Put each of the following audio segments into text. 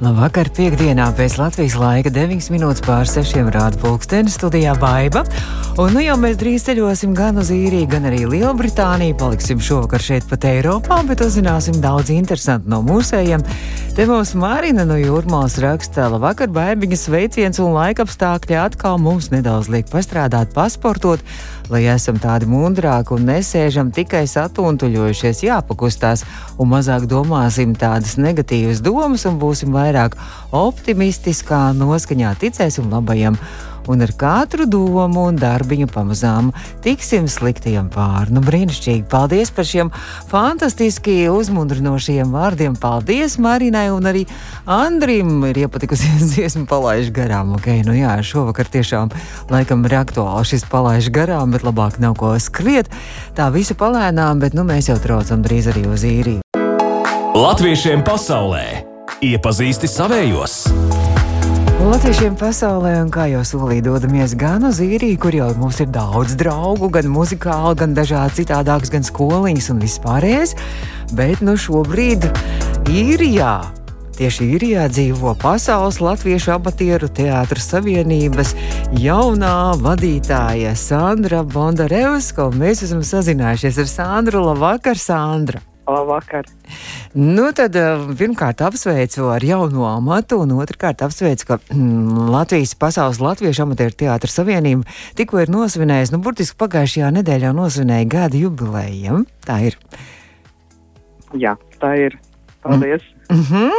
Labvakar, piekdienā pēc Latvijas laika 9 minūtes pār 6 rāda pulkstenis studijā Baiva. Un nu jau mēs drīz ceļosim gan uz īriju, gan arī Lielbritāniju. Paliksim šovakar šeit pat Eiropā, bet uzzināsim daudz interesantu no mūsējiem. Te mums Marina no Jūrmālas raksta, labvakar, baibiņas sveiciens un laikapstākļi atkal mums nedaudz liek pastrādāt, pasportot lai esam tādi mundrāki un nesēžam tikai satuntuļojušies, jāpakustās un mazāk domāsim tādas negatīvas domas un būsim vairāk optimistiskā noskaņā, ticēsim labajam un ar katru domu un darbiņu pamazām tiksim sliktajam. Nu, brīnišķīgi! Paldies par šiem fantastiski uzmundrinošiem vārdiem! Paldies Marinai un arī Andrim ir iepatikusies dziesmu palaiž garām. Ok, nu jā, šovakar tiešām laikam ir aktuāli šis palaiž garām, bet labāk nav ko skriet. Tā visa palēnām, bet nu mēs jau traucam drīz arī uz īriju. Latviešiem pasaulē iepazīsti savējos! Latviešiem pasaulē, un kā jau solīja, dodamies gan uz īriju, kur jau mums ir daudz draugu, gan muzikāli, gan dažādi citādākas, gan skoliņas un vispārējais. Bet nu šobrīd īrijā. Tieši īrijā dzīvo Pasaules Latviešu amatieru teātras savienības jaunā vadītāja Sandra Bondarevska. Mēs esam sazinājušies ar Sandru. Labvakar, Sandra! Labvakar! Nu, tad eh, pirmkārt apsveicu ar jauno amatu, un otrkārt apsveicu, ka mm, Latvijas Pasaules Latviešu amatieru teātras savienība tikko ir nosvinējusi, nu, burtiski pagājušajā nedēļā nosvinēja gada jubileju. Tā ir. Jā, tā ir. Paldies! Mm. Mm -hmm.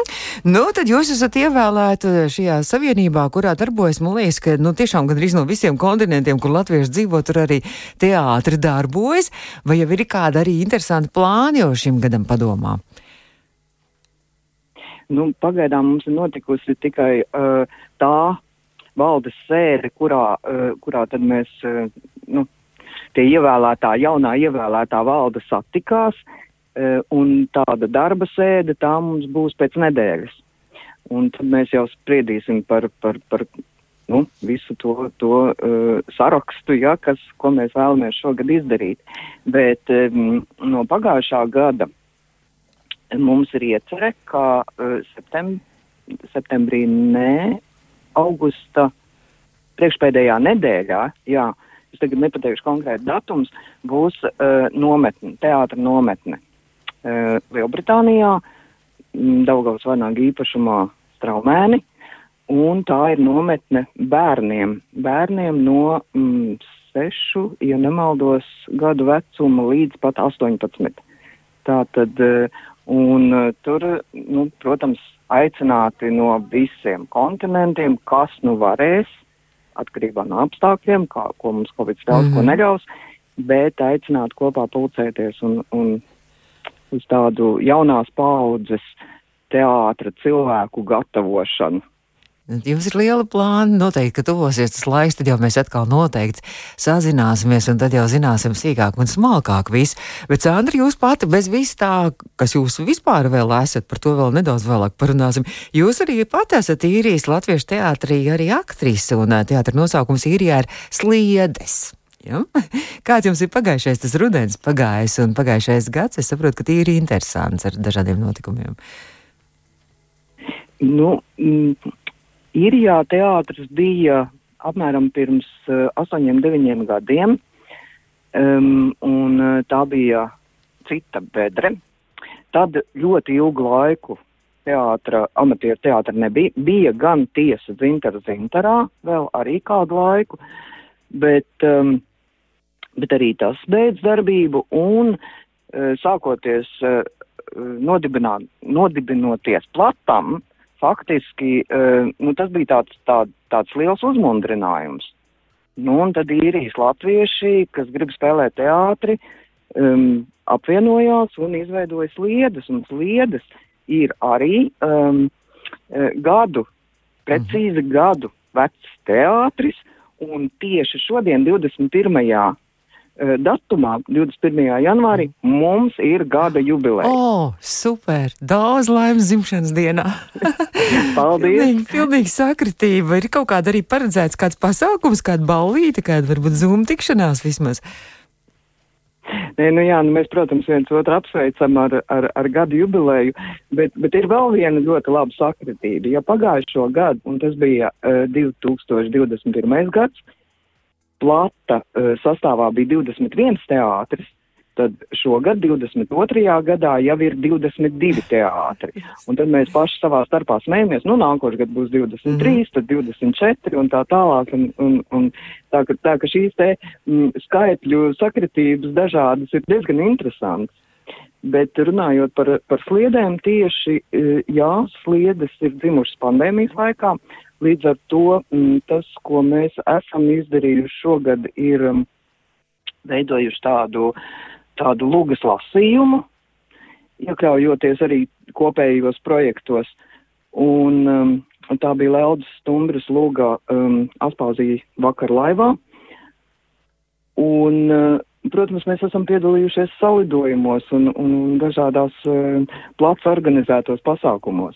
Nu, tad jūs esat ievēlēti šajā savienībā, kurā darbojas. Man liekas, ka nu, tiešām gandrīz no visiem kontinentiem, kur latvieši dzīvo, tur arī teātri darbojas. Vai jau ir kāda arī interesanta plāna jau šim gadam padomā? Nu, pagaidām mums ir notikusi tikai uh, tā valdes sēde, kurā, uh, kurā tad mēs, uh, nu, tie ievēlētā, jaunā ievēlētā valde satikās. Uh, E, un tāda darba sēde tā mums būs pēc nedēļas. Un tad mēs jau spriedīsim par, par, par nu, visu to, to uh, sarakstu, ja, kas, ko mēs vēlamies šogad izdarīt. Bet um, no pagājušā gada mums ir iecerē, ka uh, septem, septembrī, nē, augusta priekšpēdējā nedēļā, jā, es tagad nepateikšu konkrētu datums, būs uh, nometne, teātra nometne. Lielbritānijā, Daugavas vaināga īpašumā Straumēni, un tā ir nometne bērniem, bērniem no mm, 6, ja nemaldos, gadu vecuma līdz pat 18. Tātad, un tur, nu, protams, aicināti no visiem kontinentiem, kas nu varēs, atkarībā no apstākļiem, kā, ko mums Covid daudz mm -hmm. ko mhm. neļaus, bet aicināt kopā pulcēties un, un uz tādu jaunās paudzes teātra cilvēku gatavošanu. Jums ir liela plāna, noteikti, ka tuvosies tas laiks, tad jau mēs atkal noteikti sazināsimies, un tad jau zināsim sīkāk un smalkāk visu. Bet, Sandra, jūs pati bez vis tā, kas jūs vispār vēl esat, par to vēl nedaudz vēlāk parunāsim. Jūs arī pati esat īrijas latviešu teātrī arī aktrise, un teātra nosaukums īrijā ir Sliedes. Ja? Kāds jums ir pagājušais tas rudens pagājis un pagājušais gads? Es saprotu, ka tīri interesants ar dažādiem notikumiem. Nu, mm, Irijā teātris bija apmēram pirms uh, astoņiem, deviņiem gadiem, um, un uh, tā bija cita bedre. Tad ļoti ilgu laiku teātra, amatieru teātra nebija. Bija gan tiesa dzintara zintarā, vēl arī kādu laiku, bet um, bet arī tas beidz darbību un uh, sākoties uh, nodibinoties platam, faktiski uh, nu, tas bija tāds, tā, tāds liels uzmundrinājums. Nu, un tad īrijas latvieši, kas grib spēlēt teātri, um, apvienojās un izveidoja sliedas, un sliedas ir arī um, gadu, precīzi gadu vecs teātris, un tieši šodien, 21 uh, datumā, 21. janvārī, mums ir gada jubileja. O, oh, super! Daudz laimes dzimšanas dienā! Paldies! pilnīgi, pilnīgi sakritība. Ir kaut kāda arī paredzēts kāds pasākums, kāda ballīte, kāda varbūt zūma tikšanās vismaz. Nē, nu jā, nu mēs, protams, viens otru apsveicam ar, ar, ar gadu jubileju, bet, bet ir vēl viena ļoti laba sakritība. Ja pagājušo gadu, un tas bija uh, 2021. gads, plata uh, sastāvā bija 21 teātris, tad šogad, 22. gadā, jau ir 22 teātri. Un tad mēs paši savā starpā smējamies, nu, nākošais gads būs 23, mm. tad 24 un tā tālāk. Un, un, un tā, ka, tā, ka šīs te m, skaitļu sakritības dažādas ir diezgan interesantas. Bet runājot par, par sliedēm, tieši e, jā, sliedes ir dzimušas pandēmijas laikā. Līdz ar to m, tas, ko mēs esam izdarījuši šogad, ir m, veidojuši tādu tādu lūgas lasījumu, iekļaujoties arī kopējos projektos. Un, um, tā bija Leldas stumbras lūga um, Aspāzija vakar laivā. Un, uh, protams, mēs esam piedalījušies salidojumos un, un dažādās uh, plats organizētos pasākumos.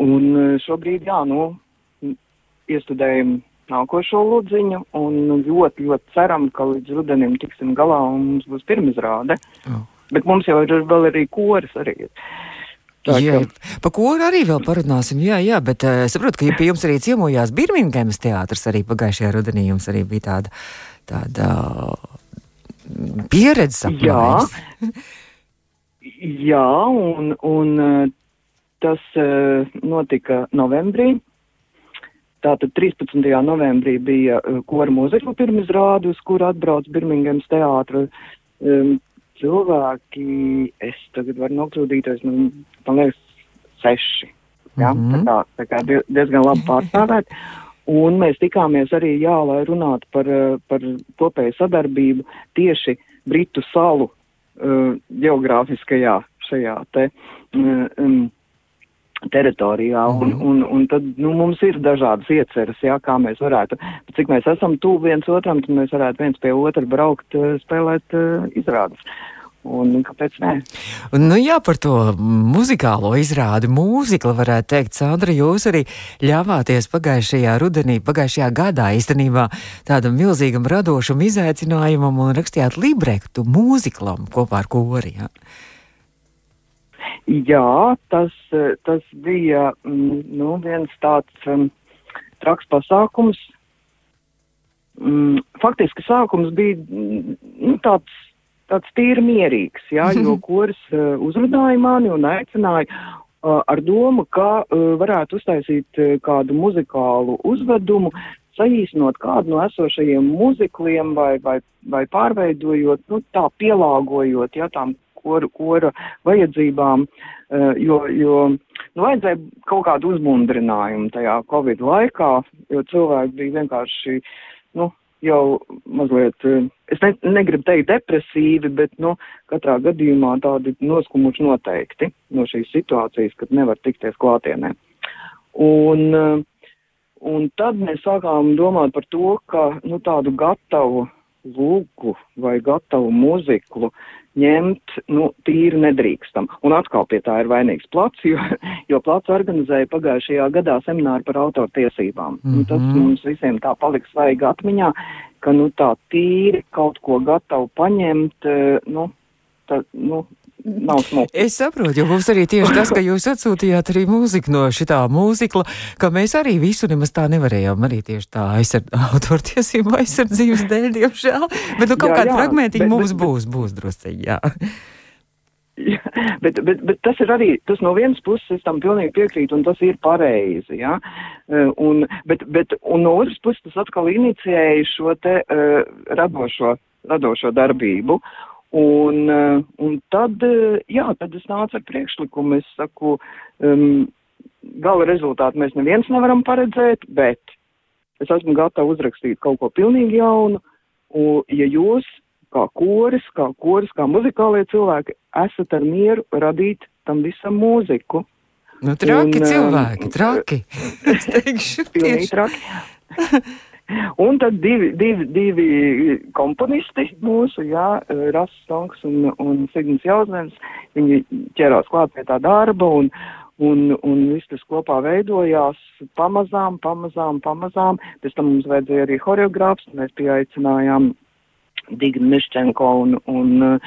Un uh, šobrīd, jā, nu, iestudējam nākošo lūdziņu un ļoti, ļoti ceram, ka līdz rudenim tiksim galā un mums būs pirmizrāde. Oh. Bet mums jau ir vēl arī koris arī. Tā, jā, ka... pa koru arī vēl parunāsim, jā, jā, bet uh, saprotu, ka pie jums arī ciemojās Birmingemas teātris arī pagājušajā rudenī, jums arī bija tāda, tāda pieredze. Jā, jā un, un tas uh, notika novembrī, Tātad 13. novembrī bija uh, kora mūzika pirmizrāde, uz kuru atbrauc Birmingemas teātra um, cilvēki. Es tagad varu nokļūdīties, nu, man liekas, seši. Ja? Mm -hmm. Tā kā, tā kā diezgan labi pārstāvēt. Un mēs tikāmies arī, jā, lai runātu par, par kopēju sadarbību tieši Britu salu uh, geogrāfiskajā šajā te. Um, teritorijā, un, mm. un, un tad nu, mums ir dažādas ieceras, jā, kā mēs varētu, cik mēs esam tuvu viens otram, tad mēs varētu viens pie otra braukt, eh, spēlēt uh, izrādes. Un kāpēc nē? Nu, jā, par to muzikālo izrādi, mūzikla varētu teikt, Sandra, jūs arī ļāvāties pagājušajā rudenī, pagājušajā gadā īstenībā tādam milzīgam radošam izaicinājumam un rakstījāt librektu mūziklam kopā ar kori. Jā. Jā, tas, tas bija mm, nu, viens tāds um, traks pasākums. Mm, faktiski sākums bija nu, tāds, tāds tīri mierīgs, jā, jo koris uh, uzrunāja mani un aicināja uh, ar domu, ka uh, varētu uztaisīt uh, kādu muzikālu uzvedumu, saīsinot kādu no esošajiem muzikliem vai, vai, vai pārveidojot, nu, tā pielāgojot, jā, tām kora, kora vajadzībām, uh, jo, jo nu, vajadzēja kaut kādu uzmundrinājumu tajā Covid laikā, jo cilvēki bija vienkārši, nu, jau mazliet, uh, es ne, negribu teikt depresīvi, bet, nu, katrā gadījumā tādi noskumuši noteikti no šīs situācijas, kad nevar tikties klātienē. Un, uh, un tad mēs sākām domāt par to, ka, nu, tādu gatavu lūgu vai gatavu muziklu ņemt, nu, tīri nedrīkstam. Un atkal pie tā ir vainīgs plats, jo, jo plats organizēja pagājušajā gadā semināru par autortiesībām. Mm -hmm. Tas mhm. mums visiem tā paliks svaigi atmiņā, ka, nu, tā tīri kaut ko gatavu paņemt, eh, nu, tā, nu, nav smuki. Es saprotu, jo mums arī tieši tas, ka jūs atsūtījāt arī mūziku no šitā mūzikla, ka mēs arī visu nemaz tā nevarējām, arī tieši tā aizsard, autortiesību aizsardzības dēļ, diemžēl, bet nu kaut kāda fragmentiņa mums bet, būs, būs drusciņi, jā. Jā, bet, bet, bet tas ir arī, tas no vienas puses es tam pilnīgi piekrītu, un tas ir pareizi, jā. Uh, un, bet, bet, un no otras puses tas atkal inicijēja šo te uh, radošo, radošo darbību. Un, eh, un tad, eh, jā, tad es nācu ar priekšlikumu. Es saku, um, gala rezultātu mēs neviens nevaram paredzēt, bet es esmu gatava uzrakstīt kaut ko pilnīgi jaunu. Un, ja jūs, kā koris, kā koris, kā muzikālie cilvēki, esat ar mieru radīt tam visam mūziku. Nu, traki un, cilvēki, um, traki. Es teikšu, tieši. traki. Un tad divi, divi, divi komponisti mūsu, jā, Rasis Tonks un, un Signis Jauzens, viņi ķerās klāt pie tā darba un, un, un viss tas kopā veidojās pamazām, pamazām, pamazām. Pēc tam mums vajadzēja arī horeogrāfs, mēs pieaicinājām Dignu Miščenko un, un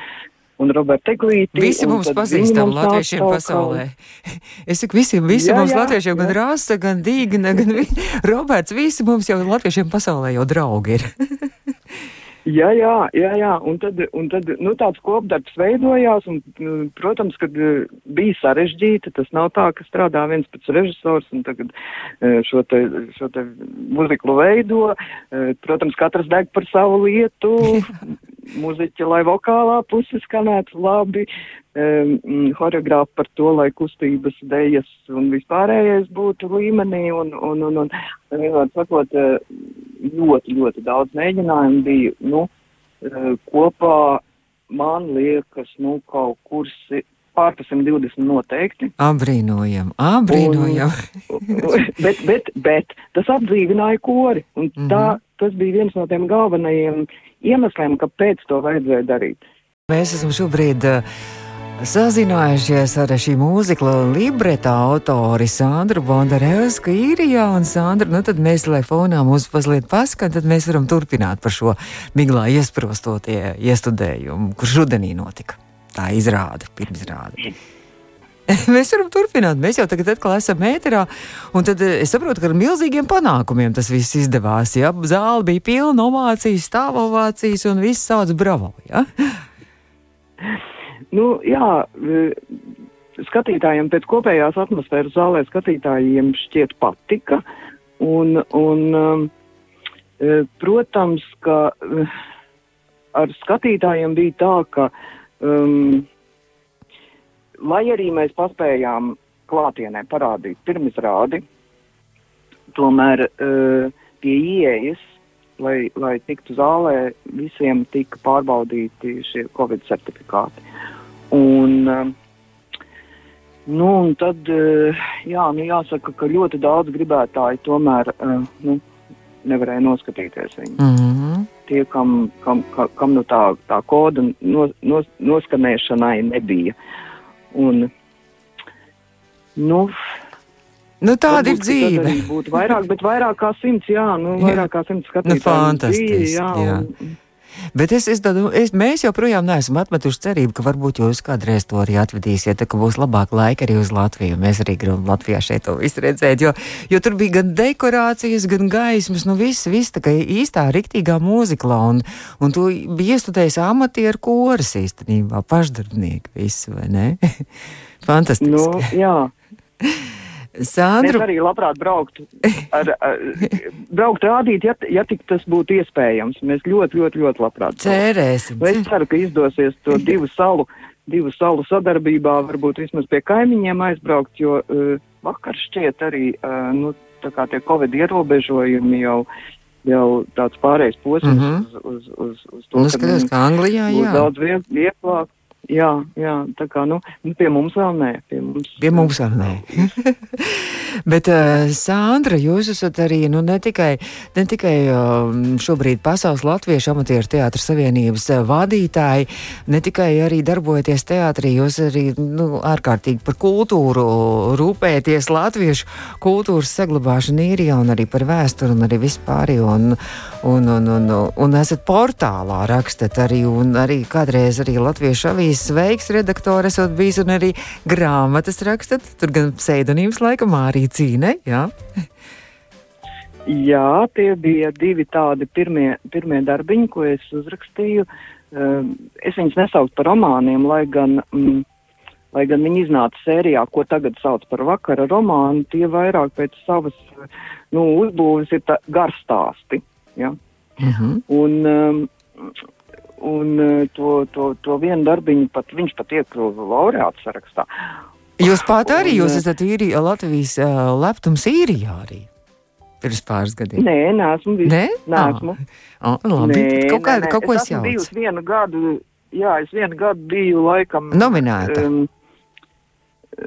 un Roberta Eglīti. Visi mums pazīstam latviešiem pasaulē. Es saku visiem, visi jā, mums jā, latviešiem, jā. gan Rāsa, gan Dīgna, gan vi... Roberts, visi mums jau latviešiem pasaulē jau draugi ir. Jā, jā, jā, jā. Un tad, un tad nu, tāds kopdarbs veidojās, un, nu, protams, kad uh, bija sarežģīti, tas nav tā, ka strādā viens pats režisors un tagad uh, šo te, šo te muziklu veido. Uh, protams, katrs deg par savu lietu, muziķi, lai vokālā puse skanētu labi, um, horeogrāfi par to, lai kustības, dejas un vispārējais būtu līmenī, un, un, un, un, un vienmēr sakot, ļoti, ļoti daudz mēģinājumu bija, nu, kopā, man liekas, nu, kaut kur pār 120 noteikti. Abrīnojam, abrīnojam. Un, bet, bet, bet tas atdzīvināja kori, un mm -hmm. tā, tas bija viens no tiem galvenajiem iemesliem, kāpēc to vajadzēja darīt. Mēs esam šobrīd uh, Sazinājušies ar šī mūzikla libreta autori Sandru Bondarevsku īrijā, un Sandra, nu tad mēs, lai fonā mūs mazliet paskan, tad mēs varam turpināt par šo miglā iesprostotie iestudējumu, kurš rudenī notika. Tā izrāda, pirmizrāda. Mēs varam turpināt. Mēs jau tagad atkal esam mēterā. Tad eh, es saprotu, ka ar milzīgiem panākumiem tas viss izdevās. Ja? Zāle bija pilna ovācijas, stāvovācijas un viss sauc bravo. Ja? Nu, jā, skatītājiem pēc kopējās atmosfēras zālē skatītājiem šķiet patika. Un, un, um, e, protams, ka ar skatītājiem bija tā, ka, um, lai arī mēs paspējām klātienē parādīt pirmizrādi, tomēr uh, pie ieejas, lai, lai tiktu zālē, visiem tika pārbaudīti šie Covid certifikāti. Un, um, nu, un tad, uh, jā, nu, jāsaka, ka ļoti daudz gribētāji tomēr uh, nu, nevarēja noskatīties viņu. Mm -hmm. Tie, kam, kam, kam nu tā, tā koda nos, nos, noskanēšanai nebija. Un, nu, Nu, tāda ir dzīve. Būtu vairāk, bet vairāk kā simts, jā, nu, vairāk kā simts skatītāju. Nu, fantastiski. Jā, jā. Un, Bet es, es, domāju, es, mēs joprojām neesam atmetuši cerību, ka varbūt jūs kādreiz to arī atvedīsiet, ka būs labāk laika arī uz Latviju. Mēs arī gribam Latvijā šeit to visu redzēt, jo, jo tur bija gan dekorācijas, gan gaismas, nu viss, viss tā kā īstā, riktīgā mūziklā, un, un tu biji iestudējis amatieru koris īstenībā, pašdarbnieki visi, vai ne? Fantastiski. Nu, jā. Sandru. Mēs arī labprāt brauktu, ar, ar, brauktu rādīt, ja, ja tik tas būtu iespējams. Mēs ļoti, ļoti, ļoti labprāt. Cerēsim. Es ceru, ka izdosies to divu salu, divu salu sadarbībā, varbūt vismaz pie kaimiņiem aizbraukt, jo uh, vakar šķiet arī, uh, nu, tā kā tie Covid ierobežojumi jau jau tāds pārējais posms mm -hmm. uz, uz, uz, uz to, nu, skaties, ka Anglijā, jā. daudz vieglāk. Jā, jā, tā kā nu, nu pie mums vēl nē. Pie mums, pie mums vēl nē. Bet, uh, Sandra, jūs esat arī nu, ne tikai, ne tikai uh, šobrīd Pasaules Latviešu amatieru teātras savienības uh, vadītāji, ne tikai arī darbojaties teātrī, jūs arī nu, ārkārtīgi par kultūru rūpēties, latviešu kultūras saglabāšanu īrijā un arī par vēsturi un arī vispārējo. Un, un, un, un, un esat portālā rakstat arī, un arī kādreiz arī latviešu avīzē Latvijas sveiks redaktore esat bijis un arī grāmatas rakstat. Tur gan pseidonīms laikam arī cīne, jā? Jā, tie bija divi tādi pirmie, pirmie darbiņi, ko es uzrakstīju. Ehm, es viņus nesauktu par romāniem, lai gan, mm, lai gan viņi iznāca sērijā, ko tagad sauc par vakara romānu, tie vairāk pēc savas nu, uzbūves ir garstāsti. Ja? Uh mhm. -huh. Un, um, un e, to, to, to vienu darbiņu pat viņš pat iekļuva laureāta sarakstā. Jūs pat arī, un, jūs e, esat īri, Latvijas uh, leptums īrijā arī. Pirms pāris gadiem. Nē, neesmu bijis. Nē? Neesmu. Oh, labi, nē, kaut, kā, nē, nē. kaut ko es, es jau. Biju vienu gadu, jā, es vienu gadu biju laikam. Nominēta. Um,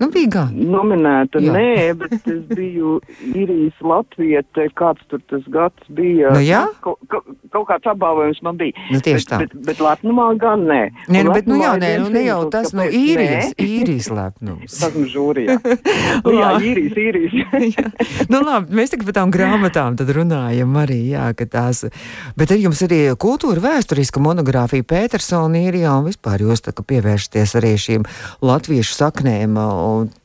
Nu, bija gan. nominēta. Jā. Nē, bet es biju īrijas Latviete, kāds tur tas gads bija. Nu, jā? Kaut, kaut, kāds apbalvojums man bija. Nu, tieši tā. bet, bet, bet lepnumā gan nē. Nē, nu, bet nu jā, nē, nu ne jau tas, nu īrijas, nē. īrijas lepnums. Esmu žūrijā. nu, jā, īrijas, īrijas. Jā. nu, labi, mēs tagad par tām grāmatām tad runājam arī, jā, ka tās, bet ir jums arī kultūra vēsturiska monogrāfija Petersona īrijā un vispār jūs tā kā pievēršaties arī šīm latviešu saknēm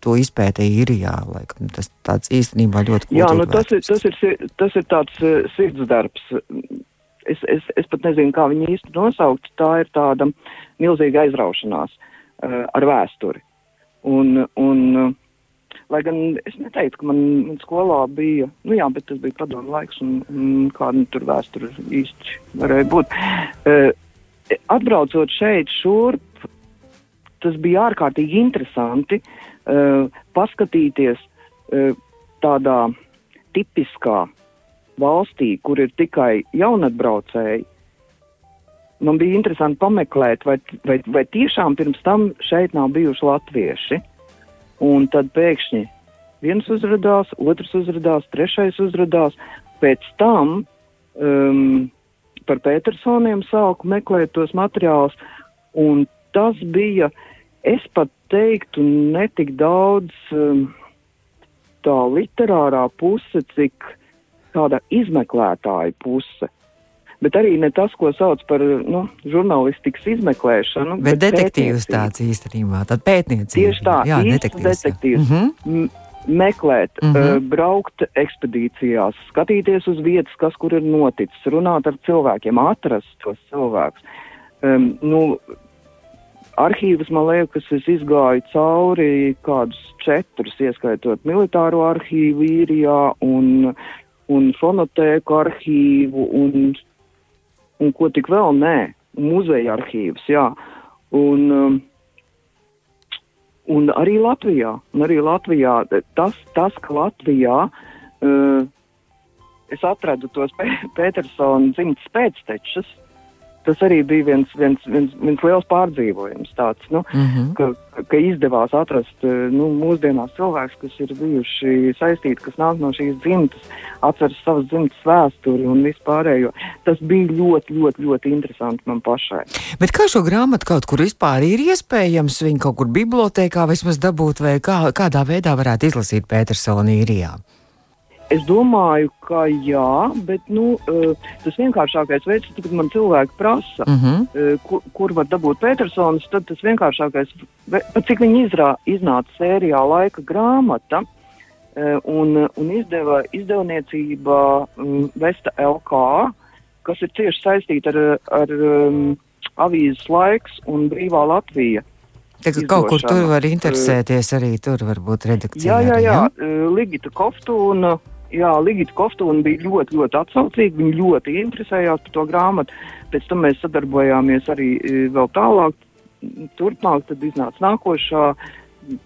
to izpētē īrijā, laikam tas tāds īstenībā ļoti Jā, nu, tas, ir, tas, ir, tas ir tāds uh, sirdsdarbs. Es, es, es pat nezinu, kā viņu īsti nosaukt. Tā ir tāda milzīga aizraušanās uh, ar vēsturi. Un, un, uh, lai gan es neteiktu, ka man, man skolā bija, nu jā, bet tas bija padomu laiks un, un kāda nu tur vēsture īsti varēja būt. Uh, atbraucot šeit šurp, tas bija ārkārtīgi interesanti uh, paskatīties uh, tādā tipiskā valstī, kur ir tikai jaunatbraucēji. Man bija interesanti pameklēt, vai, vai, vai tiešām pirms tam šeit nav bijuši latvieši. Un tad pēkšņi viens uzrādījās, otrs uzrādījās, trešais uzrādījās. Pēc tam um, par Petersoniem sāku meklēt tos materiālus, un tas bija, es pat teiktu, netik daudz um, tā literārā puse, cik tāda izmeklētāja puse. Bet arī ne tas, ko sauc par nu, žurnālistikas izmeklēšanu. Bet detektīvs pētniecību. tāds īstenībā, tāda pētniecība. Tieši tā, jā, detektīvs. detektīvs. Mhm. M- Meklēt, mm. -hmm. uh, braukt ekspedīcijās, skatīties uz vietas, kas kur ir noticis, runāt ar cilvēkiem, atrast tos cilvēkus. Um, nu, arhīvus, man liekas, es izgāju cauri kādus četrus, ieskaitot militāro arhīvu īrijā un, un fonotēku arhīvu un, un ko tik vēl nē, muzeja arhīvus, jā. Un, um, un arī Latvijā, un arī Latvijā tas, tas ka Latvijā uh, es atradu tos Pē- Petersona dzimtas pēctečus, tas arī bija viens, viens, viens, viens liels pārdzīvojums tāds, nu, Mhm. ka, ka izdevās atrast eh, nu, mūsdienās cilvēkus, kas ir bijuši saistīti, kas nāk no šīs dzimtas, atceras savas dzimtas vēsturi un vispārējo. Tas bija ļoti, ļoti, ļoti interesanti man pašai. Bet kā šo grāmatu kaut kur vispār ir iespējams viņu kaut kur bibliotekā vismaz dabūt, vai kā, kādā veidā varētu izlasīt Petersona īrijā? Es domāju, ka jā, bet nu, eh, tas vienkāršākais veids, kad man cilvēki prasa, Uh -huh. eh, kur, kur var dabūt Petersons, tad tas vienkāršākais, cik viņi izrā, iznāca sērijā laika grāmata eh, un, un izdeva izdevniecība mm, Vesta LK, kas ir cieši saistīta ar, ar um, avīzes laiks un brīvā Latvija. Kā kaut kur tur var interesēties arī tur varbūt redakcijā. Jā, jā, arī, jā. eh, Ligita Koftūna. Jā, Ligita Koftūna bija ļoti, ļoti atsaucīga. Viņa ļoti interesējās par to grāmatu. Pēc tam mēs sadarbojāmies arī eh, vēl tālāk. Turpmāk tad iznāca nākošā,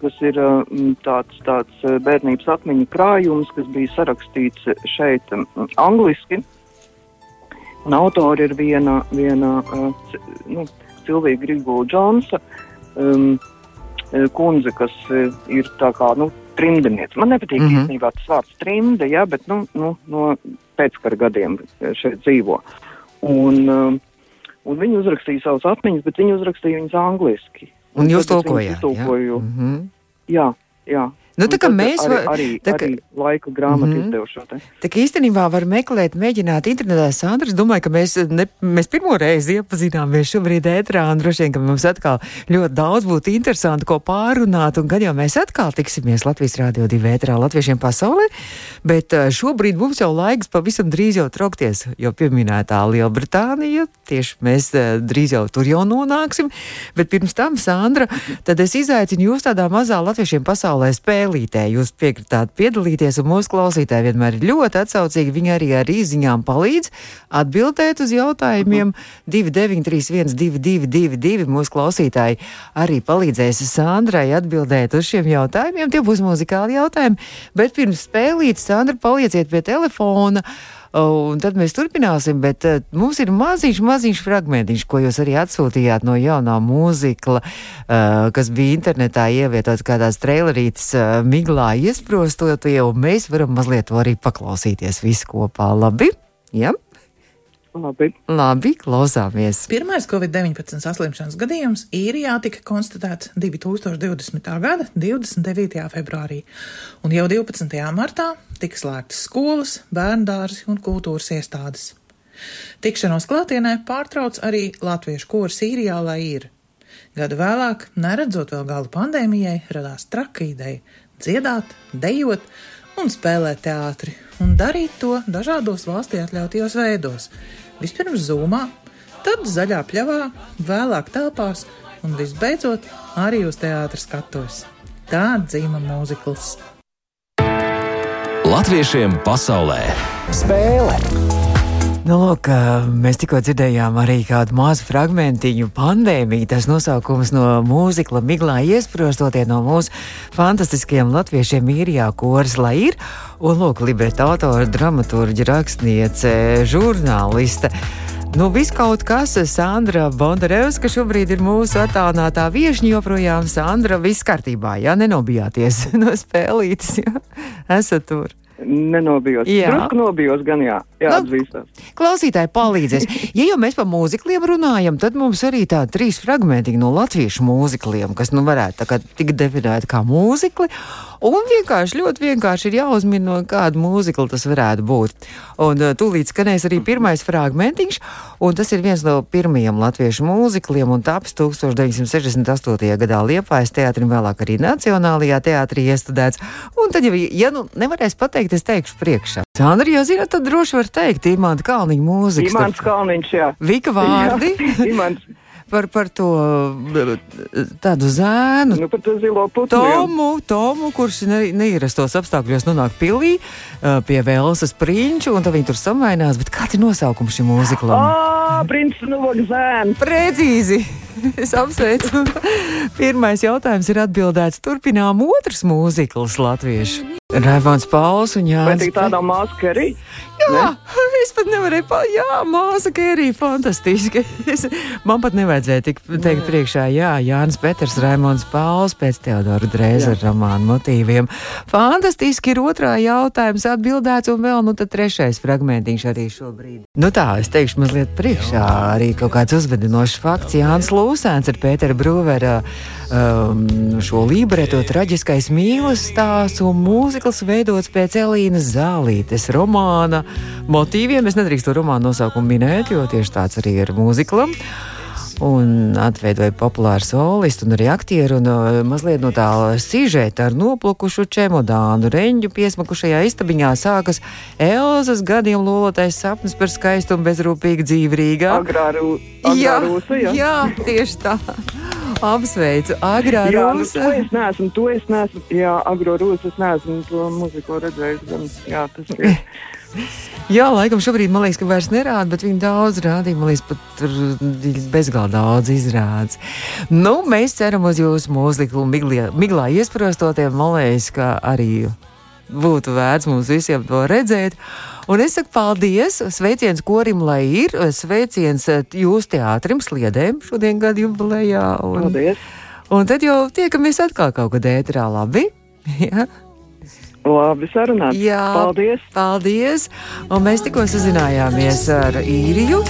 kas ir mm, tāds, tāds eh, bērnības atmiņu krājums, kas bija sarakstīts šeit angliski. Un autori ir viena, viena nu, Silvija Grigula Džonsa. Um, kundze, kas ir tā kā, nu, trimdiniece. Man nepatīk mm. -hmm. īstenībā tas vārds trimde, jā, bet, nu, nu no pēckara gadiem šeit dzīvo. Un, um, un viņi uzrakstīja savus atmiņas, bet viņi uzrakstīja viņas angliski. Un jūs es viņus tulkojāt? Jā. iztulkoju. Mhm. Jā, jā. Nu, tā kā mēs arī, va- arī, tā kā- arī laika grāmatu mm -hmm. izdevu šo te. Tā kā īstenībā var meklēt, mēģināt internetā. Sandra, es domāju, ka mēs, ne, mēs pirmo reizi iepazināmies šobrīd ētrā, un droši vien, ka mums atkal ļoti daudz būtu interesanti, ko pārunāt, un kad jau mēs atkal tiksimies Latvijas Rādio 2 ētrā Latviešiem pasaulē, bet eh, šobrīd mums jau laiks pavisam drīz jau traukties, jo pieminētā Lielbritānija, tieši mēs eh, drīz jau tur jau nonāksim, bet pirms tam, Sandra, tad es izaicinu jūs tādā mazā Latviešiem pasaulē spēlītē. Jūs piekritāt piedalīties, un mūsu klausītāji vienmēr ir ļoti atsaucīgi. Viņi arī ar īziņām palīdz atbildēt uz jautājumiem. 2931, 222, mūsu klausītāji arī palīdzēs Sandrai atbildēt uz šiem jautājumiem. Tie būs muzikāli jautājumi, bet pirms spēlīt, Sandra, palieciet pie telefona. Un tad mēs turpināsim, bet uh, mums ir maziņš, maziņš fragmentiņš, ko jūs arī atsūtījāt no jaunā mūzikla, uh, kas bija internetā ievietots kādās trailerītes uh, miglā iesprostotie, un mēs varam mazliet to arī paklausīties visi kopā. Labi? Ja? Labi. Labi, klausāmies. Pirmais Covid-19 saslimšanas gadījums īrijā tika konstatēts 2020. gada 29. februārī, un jau 12. martā tika slēgtas skolas, bērndārzi un kultūras iestādes. Tikšanos klātienē pārtrauc arī latviešu kurs Īrijā, lai ir. Gadu vēlāk, neredzot vēl galu pandēmijai, radās traka ideja dziedāt, dejot un spēlēt teātri, un darīt to dažādos valstī atļautajos veidos Vispirms zūmā, tad zaļā pļavā, vēlāk telpās un visbeidzot arī uz teātras skatuves. Tā dzīva mūzikls. Latviešiem pasaulē spēle! Nu, lūk, mēs tikko dzirdējām arī kādu mazu fragmentiņu pandēmiju. Tas nosaukums no mūzikla Miglā iesprostotie no mūsu fantastiskajiem latviešiem īrijā koris, lai ir. Un, lūk, libreta autora, dramaturģa, rakstniece, žurnāliste. Nu, viskaut kas, Sandra Bondarevska šobrīd ir mūsu attālinātā viešņa, joprojām Sandra, viss kārtībā, jā, nenobijāties no spēlītes, jā, esat tur. Nenobijos. Jā, drusku nobijos, gan jā, jāatzīstās. Nu, klausītāji palīdzēs. Ja jau mēs par mūzikliem runājam, tad mums arī tādi trīs fragmenti no latviešu mūzikliem, kas nu varētu tikt definēti kā mūzikli. Un vienkārši, ļoti vienkārši ir jāuzmina, no kāda mūzikla tas varētu būt. Un uh, tūlīt skanēs arī pirmais fragmentiņš, un tas ir viens no pirmajiem latviešu mūzikliem, un taps 1968. gadā Liepājas teātrim, vēlāk arī Nacionālajā teātrī iestudēts. Un tad, ja, ja nu nevarēs pateikt, es teikšu priekšā. Sandra, jau zināt, tad droši var teikt, Imants Kalniņa mūzika. Imants Kalniņš, jā. Vika vārdi. Jā, Imants par, par to tādu zēnu. Nu, par to zilo putnu. Tomu, Tomu kurš ne, neierastos apstākļos nonāk pilī pie Velsas prinču, un tad viņi tur samainās. Bet kāds ir nosaukums šim mūziklam? Ā, princis nu zēnu. Precīzi! Es apsveicu. Pirmais jautājums ir atbildēts. Turpinām otrs mūzikls latviešu. Rēvons Pauls un Jānis. Vai tik tādā māska arī? Jā, ne? es pat nevarēju pateikt, jā, māsa Kērija, fantastiski. Es, man pat nevajadzēja tik teikt Nē. priekšā, jā, Jānis Peters, Raimons Pauls pēc Teodora Drēzera romāna motīviem. Fantastiski ir otrā jautājums atbildēts, un vēl, nu, tad trešais fragmentiņš arī šobrīd. Nu tā, es teikšu mazliet priekšā, arī kaut kāds uzvedinošs fakts. Jānis Lūsēns ar Pētera Brūvera um, šo libreto traģiskais mīlas stāsts un mūzikls veidots pēc Elīnas Zālītes romāna motīviem. Es nedrīkstu to romānu nosaukumu minēt, jo tieši tāds arī ir mūziklam. Un atveidoja populāru solistu un arī aktieru. Un, uh, mazliet no tā sižeta ar noplukušu čemodānu reņģu piesmakušajā istabiņā sākas Elzas gadiem lolotais sapnis par skaistu un bezrūpīgu dzīvi Rīgā. Agrā, rū, agrā jā, rūsa, jā. jā, tieši tā. Apsveicu, agrā jā, rūsa. Nu, to es neesmu, to es neesmu, jā, agro rūsa, es neesmu to muziku redzējis, gan, jā, tas ir. Jā, laikam šobrīd man liekas, ka vairs nerāda, bet viņi daudz rādīja. Man liekas, pat tur bezgalīgi daudz izrādes. Nu, mēs ceram uz jūsu mūziku, miglā, miglā iesprostotiem. Man liekas, ka arī būtu vērts mums visiem to redzēt. Un es saku paldies, sveiciens korim, lai ir, sveiciens jūsu teātrim, sliedēm šodien gadu jubilejā. Un, paldies! Un tad jau tiekamies atkal kaut kad ētrā, labi? Jā. Labi, sarunāt. Jā, paldies. Paldies. Un mēs tikko sazinājāmies ar īriju.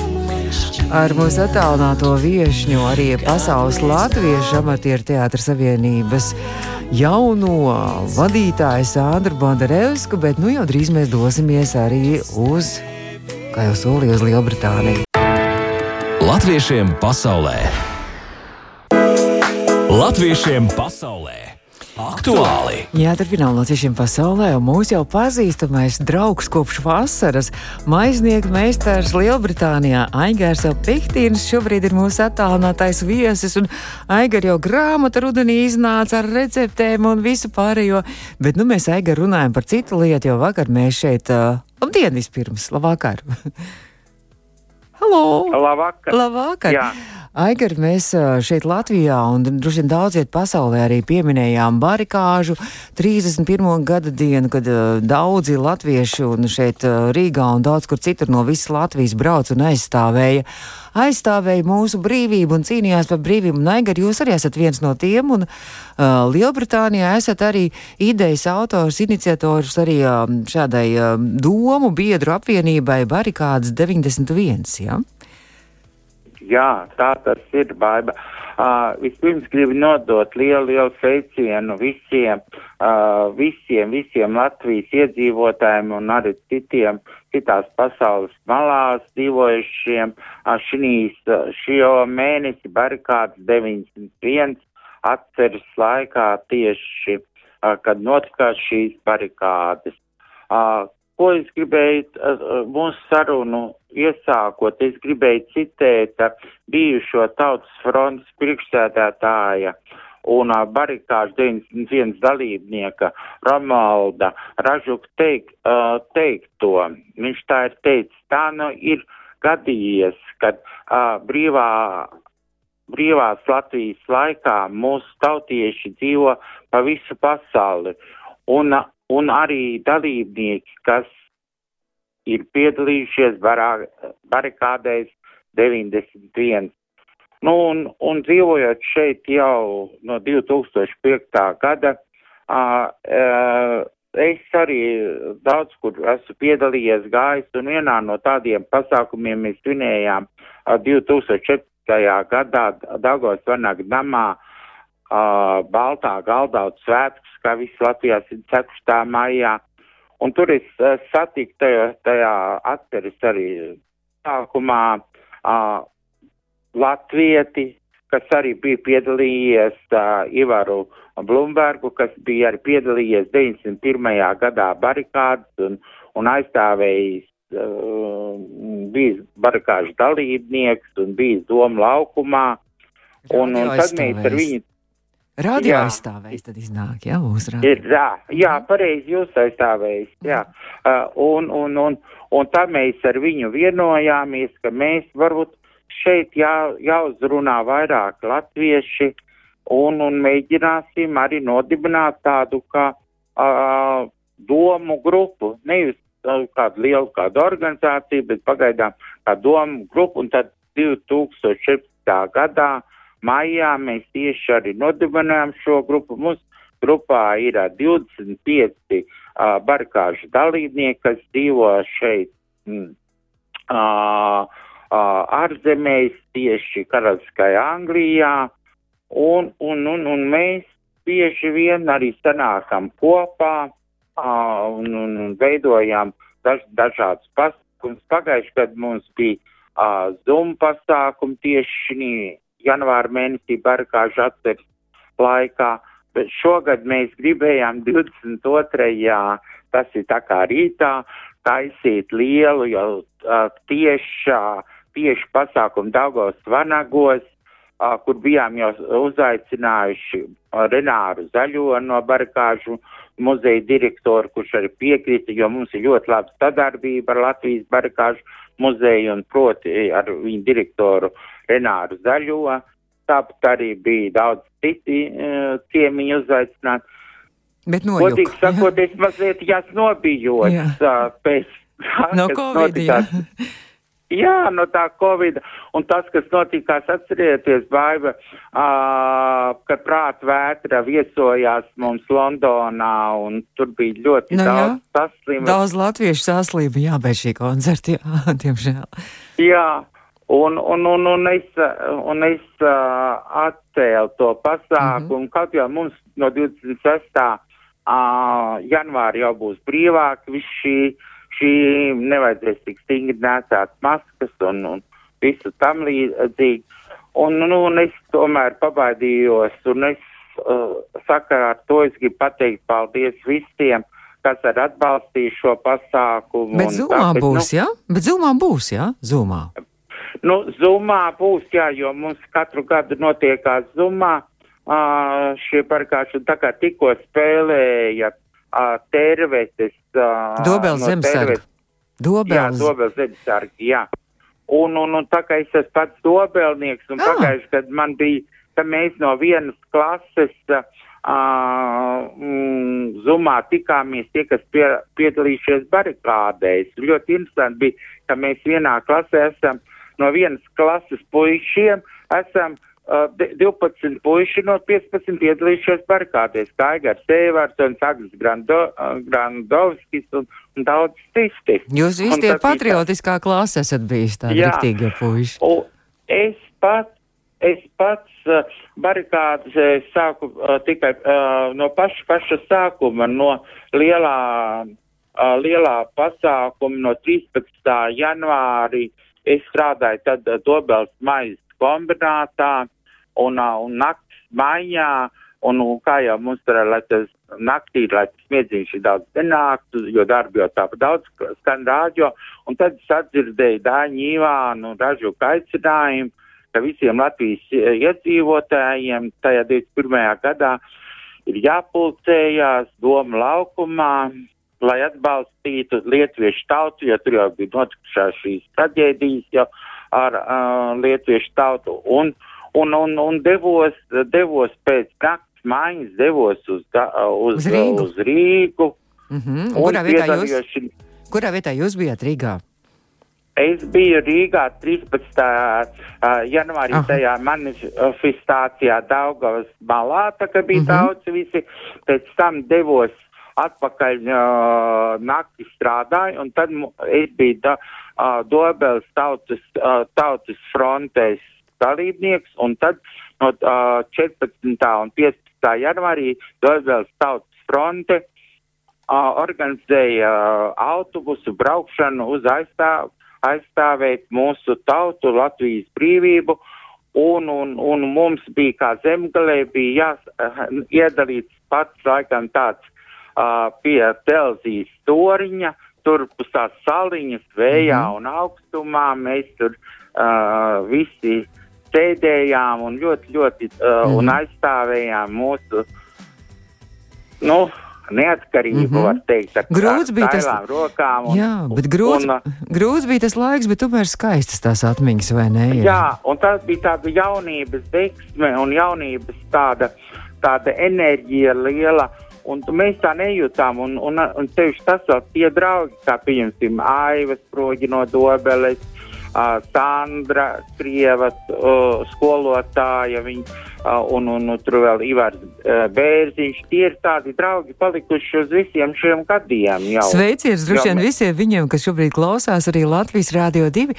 Ar mūsu attālināto viesņu, arī Pasaules Latviešu amatieru teātras savienības jauno vadītāju Sandru Bondarevsku, bet nu jau drīz mēs dosimies arī uz, kā jau solīju, uz Lielbritāniju. Latviešiem pasaulē! Latviešiem pasaulē! Aktuāli! Jā, turpinām latviešiem pasaulē, un mūsu jau pazīstamais draugs kopš vasaras - maiznieka meistars Lielbritānijā Aigārs Pektīns šobrīd ir mūsu attālinātais viesis, un Aigar jau grāmata rudenī iznāca ar receptēm un visu pārējo, bet nu mēs Aigar runājam par citu lietu, jo vakar mēs šeit, uh, labdien vispirms, labvakar! Halo! Labvakar! Labvakar! Jā. Aigar, mēs šeit Latvijā un droši vien daudziet pasaulē arī pieminējām barikāžu 31. gada dienu, kad daudzi latvieši un šeit Rīgā un daudz kur citur no visas Latvijas brauc un aizstāvēja, aizstāvēja mūsu brīvību un cīnījās par brīvību. Un Aigar, jūs arī esat viens no tiem un uh, Lielbritānijā esat arī idejas autors, iniciators arī uh, šādai uh, domu biedru apvienībai barikādas 91, ja? Jā, tā tas ir, baiba. Uh, vispirms gribu nodot lielu, lielu sveicienu visiem, uh, visiem, visiem Latvijas iedzīvotājiem un arī citiem, citās pasaules malās dzīvojušiem. Uh, šīs, šo mēnesi barikādas 91 atceras laikā tieši, uh, kad notikās šīs barikādas. Uh, ko es gribēju uh, mūsu sarunu iesākot, es gribēju citēt bijušo tautas frontes priekšsēdētāja un barikāžu 91 dalībnieka Romalda Ražuka teik, teikto. Viņš tā ir teicis, tā nu ir gadījies, kad uh, brīvā, brīvās Latvijas laikā mūsu tautieši dzīvo pa visu pasauli. Un, un arī dalībnieki, kas ir piedalījušies barā, barikādēs 91. Nu, un, un dzīvojot šeit jau no 2005. gada, uh, uh, es arī daudz kur esmu piedalījies gājis, un vienā no tādiem pasākumiem mēs svinējām uh, 2004. gadā Dagos Vanag namā uh, Baltā galdauts svētkus, kā visi Latvijā 4. maijā. Un tur es uh, satiku tajā, tajā atceres arī sākumā uh, latvieti, kas arī bija piedalījies uh, Ivaru Blumbergu, kas bija arī piedalījies 91. gadā barikādas un, un aizstāvējis, uh, bijis barikāžu dalībnieks un bijis doma laukumā. Un, un tad mēs ar viņu Radio aizstāvējs tad iznāk, jā, mūsu radio. Ir, jā, jā, pareizi jūs aizstāvējs, jā. Uh, un, un, un, un tā mēs ar viņu vienojāmies, ka mēs varbūt šeit jā, jāuzrunā vairāk latvieši un, un mēģināsim arī nodibināt tādu kā uh, domu grupu, nevis uh, kādu lielu kādu organizāciju, bet pagaidām kā domu grupu, un tad 2014. gadā Maijā mēs tieši arī nodibinājām šo grupu. Mums grupā ir 25 uh, barikāžu dalībnieki, kas dzīvo šeit mm, uh, uh, ārzemēs, tieši Karaliskajā Anglijā, un, un, un, un mēs bieži vien arī sanākam kopā uh, un, un, un veidojam daž, dažādus pasākumus. Pagājuši gadu mums bija uh, Zoom pasākumi tieši janvāra mēnesī barikāžu atceres laikā, bet šogad mēs gribējām 22. tas ir tā kā rītā, taisīt lielu jau uh, tieši, tieši pasākumu Daugos Vanagos, uh, kur bijām jau uzaicinājuši uh, Renāru Zaļo no barikāžu muzeja direktoru, kurš arī piekrita, jo mums ir ļoti laba sadarbība ar Latvijas barikāžu muzeju un proti ar viņu direktoru Renāru Zaļo. Tāpat arī bija daudz citi uh, ciemiņu uzaicināti. Bet nojuk. Godīgi sakot, es mazliet jās nobijos Jā. uh, pēc tā, No kas Covid, jā. notikās. Jā, no tā Covid. Un tas, kas notikās, atcerieties, Baiva, uh, kad prāta vētra viesojās mums Londonā un tur bija ļoti Nu jā. daudz saslimu. Daudz latviešu saslība, jā, bez šī koncerta, jā, diemžēl. Jā, un, un, un, un es, un es uh, atcēlu to pasākumu, mm -hmm. kaut jau mums no 26. Uh, janvāra jau būs brīvāk, viss šī, šī nevajadzēs tik stingri nēsāt maskas un, un visu tam līdzīgi. Un, nu, un es tomēr pabaidījos, un es uh, sakarā ar to es gribu pateikt paldies visiem, kas ir atbalstījuši šo pasākumu. Bet zumā tāpēc, būs, jā? Bet zumā būs, jā? Zumā. Nu, Zumā būs, jā, jo mums katru gadu notiekās Zumā. Uh, šie parkāši tā kā tikko spēlēja uh, tervetes. Uh, Dobels zemesargi. Terves- Jā, Dobels. Dobels zemesargi, jā. Un, un, un tā kā es esmu pats dobelnieks, un Ah. pagājuši, kad man bija, ka mēs no vienas klases uh, mm, zumā tikāmies tie, kas pie, piedalījušies barikādēs. Ļoti interesanti bija, ka mēs vienā klasē esam no vienas klases puišiem, esam uh, 12 puiši no 15 piedalījušies barikādēs. Kaigars Sēvārds un Sagrs Grando, uh, Grandovskis un, un daudz citi. Jūs visi tie bija tā- patriotiskā klase esat bijis tādi riktīgie puiši. Es pats, es pats uh, barikādas uh, sāku uh, tikai uh, no paša, paša sākuma, no lielā, lielā pasākuma, no 13. janvārī. Es strādāju tad Dobels maizes kombinātā un, uh, un nakts mājā. Un, kā jau mums tur ir, lai tas naktī, lai tas smiedziņš ir daudz nenāktu, jo darbi jau tāpat daudz skan rādio. Un tad es atdzirdēju Dāņu Ivānu ražu aicinājumu, ka visiem Latvijas eh, iedzīvotājiem tajā 21. gadā ir jāpulcējās Doma laukumā, lai atbalstītu lietuviešu tautu, jo tur jau bija notikušās šīs traģēdijas jau ar uh, lietuviešu tautu. Un, un, un, un devos, devos pēc nakts maiņas, devos uz, uz, Uz Rīgu. uz Rīgu. Mhm. un Kurā vietā jūs, kurā vietā jūs bijat Rīgā? Es biju Rīgā 13. Uh, janvārī Aha. tajā manifestācijā Daugavas malā, tā kā bija Mhm. daudz visi. Pēc tam devos atpakaļ uh, nakti strādāju, un tad es biju da, uh, Dobels tautas, uh, tautas frontēs dalībnieks, un tad no uh, 14. un 15. janvārī Dobels tautas fronte uh, organizēja uh, autobusu braukšanu uz aizstāv, aizstāvēt mūsu tautu, Latvijas brīvību. Un, un, un mums bija kā zemgalē, bija jās, uh, iedalīts pats laikam tāds uh, pie telzijas storiņa, tur pus tās saliņas vējā Mhm. un augstumā. Mēs tur uh, visi sēdējām un ļoti, ļoti uh, Mhm. un aizstāvējām mūsu, nu, neatkarību, Mhm. var teikt, ar Grūts bija tas- rokām. Un, Jā, bet grūts, un, uh, grūts bija tas laiks, bet tomēr skaistas tās atmiņas, vai ne? ir? Jā, un tas bija tāda jaunības deksme un jaunības tāda, tāda enerģija liela. Un mēs tā nejūtām, un, un, un tieši tas vēl tie draugi, kā pieņemsim, Aivas proģi no Dobeles, Sandra Krievas skolotāja, viņa, un, un, un tur vēl Ivars Bērziņš. Tie ir tādi draugi palikuši uz visiem šiem gadiem jau. Sveiciens droši vien visiem viņiem, kas šobrīd klausās arī Latvijas Rādio 2.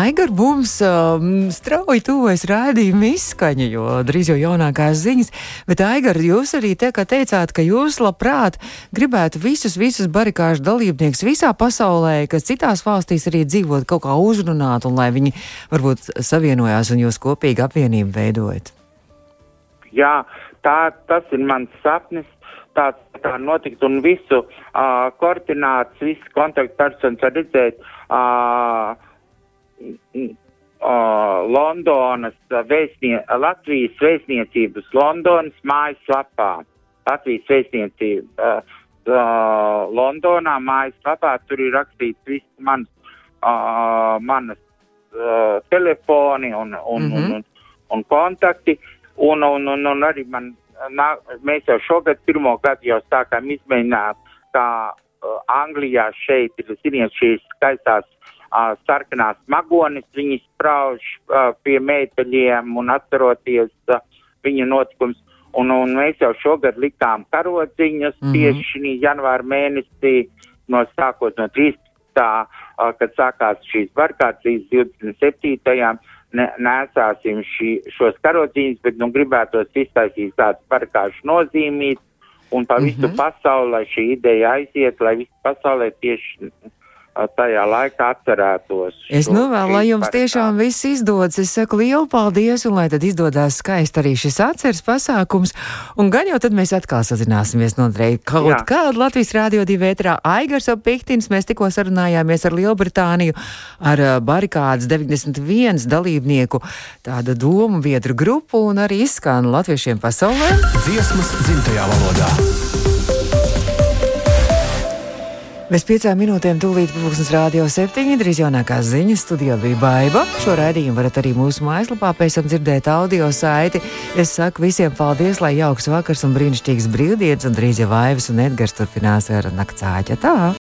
Aigar mums um, strauji tuvojas rādījuma izskaņa, jo drīz jau jaunākās ziņas. Bet Aigar, jūs arī te, kā teicāt, ka jūs labprāt gribētu visus, visus barikāžu dalībniekus visā pasaulē, kas citās valstīs arī dzīvot, kaut kā uzrunāt un lai viņi varbūt savienojās un jūs kopīgi apvienību veidojat. Jā, tā, tas ir mans sapnis. Tā, tā notikt un visu uh, koordināts, visu kontaktpersonas var redzēt uh, uh, Londonas vēstnie, Latvijas vēstniecības Londonas mājaslapā. Latvijas vēstniecība uh, uh, Londonā mājaslapā tur ir rakstīts viss mans, uh, manas uh, telefoni un, un, mm Mhm. -hmm. un, un, un kontakti. Un, un, un, un arī man, nā, mēs jau šogad pirmo gadu jau sākām izmēģināt, kā uh, Anglijā šeit ir, ziniet, šīs skaistās uh, sarkanās magonis, viņi sprauž uh, pie meitaļiem un atceroties uh, viņu notikums. Un, un mēs jau šogad likām karodziņas mm. -hmm. tieši šī janvāra mēnesī, no sākot no 13. Uh, kad sākās šīs līdz 27. Ne, nesāsim šī, šos karodziņus, bet nu gribētos iztaisīt tādu barkāšu nozīmīt un pa visu mm. -hmm. pasauli, šī ideja aiziet, lai visu pasaulē tieši tajā laikā atcerētos. Es novēlu, lai šīs jums tiešām viss izdodas. Es saku lielu paldies, un lai tad izdodas skaisti arī šis atceres pasākums. Un gan jau tad mēs atkal sazināsimies noteikti kaut Jā. kādā Latvijas Rādio 2 vētrā. Aigars Opiktins, mēs tikko sarunājāmies ar Lielbritāniju, ar barikādas 91 dalībnieku tāda domu biedru grupu un arī izskan latviešiem pasaulē. Dziesmas dzimtajā valodā. Bez piecām minūtēm tūlīt pūkstens rādio septiņi, drīz jaunākās ziņas studijā bija baiva. Šo raidījumu varat arī mūsu mājaslapā pēc tam dzirdēt audio saiti. Es saku visiem paldies, lai jauks vakars un brīnišķīgs brīvdienas, un drīz jau Vaivas un Edgars turpinās ar naktsāķa tā.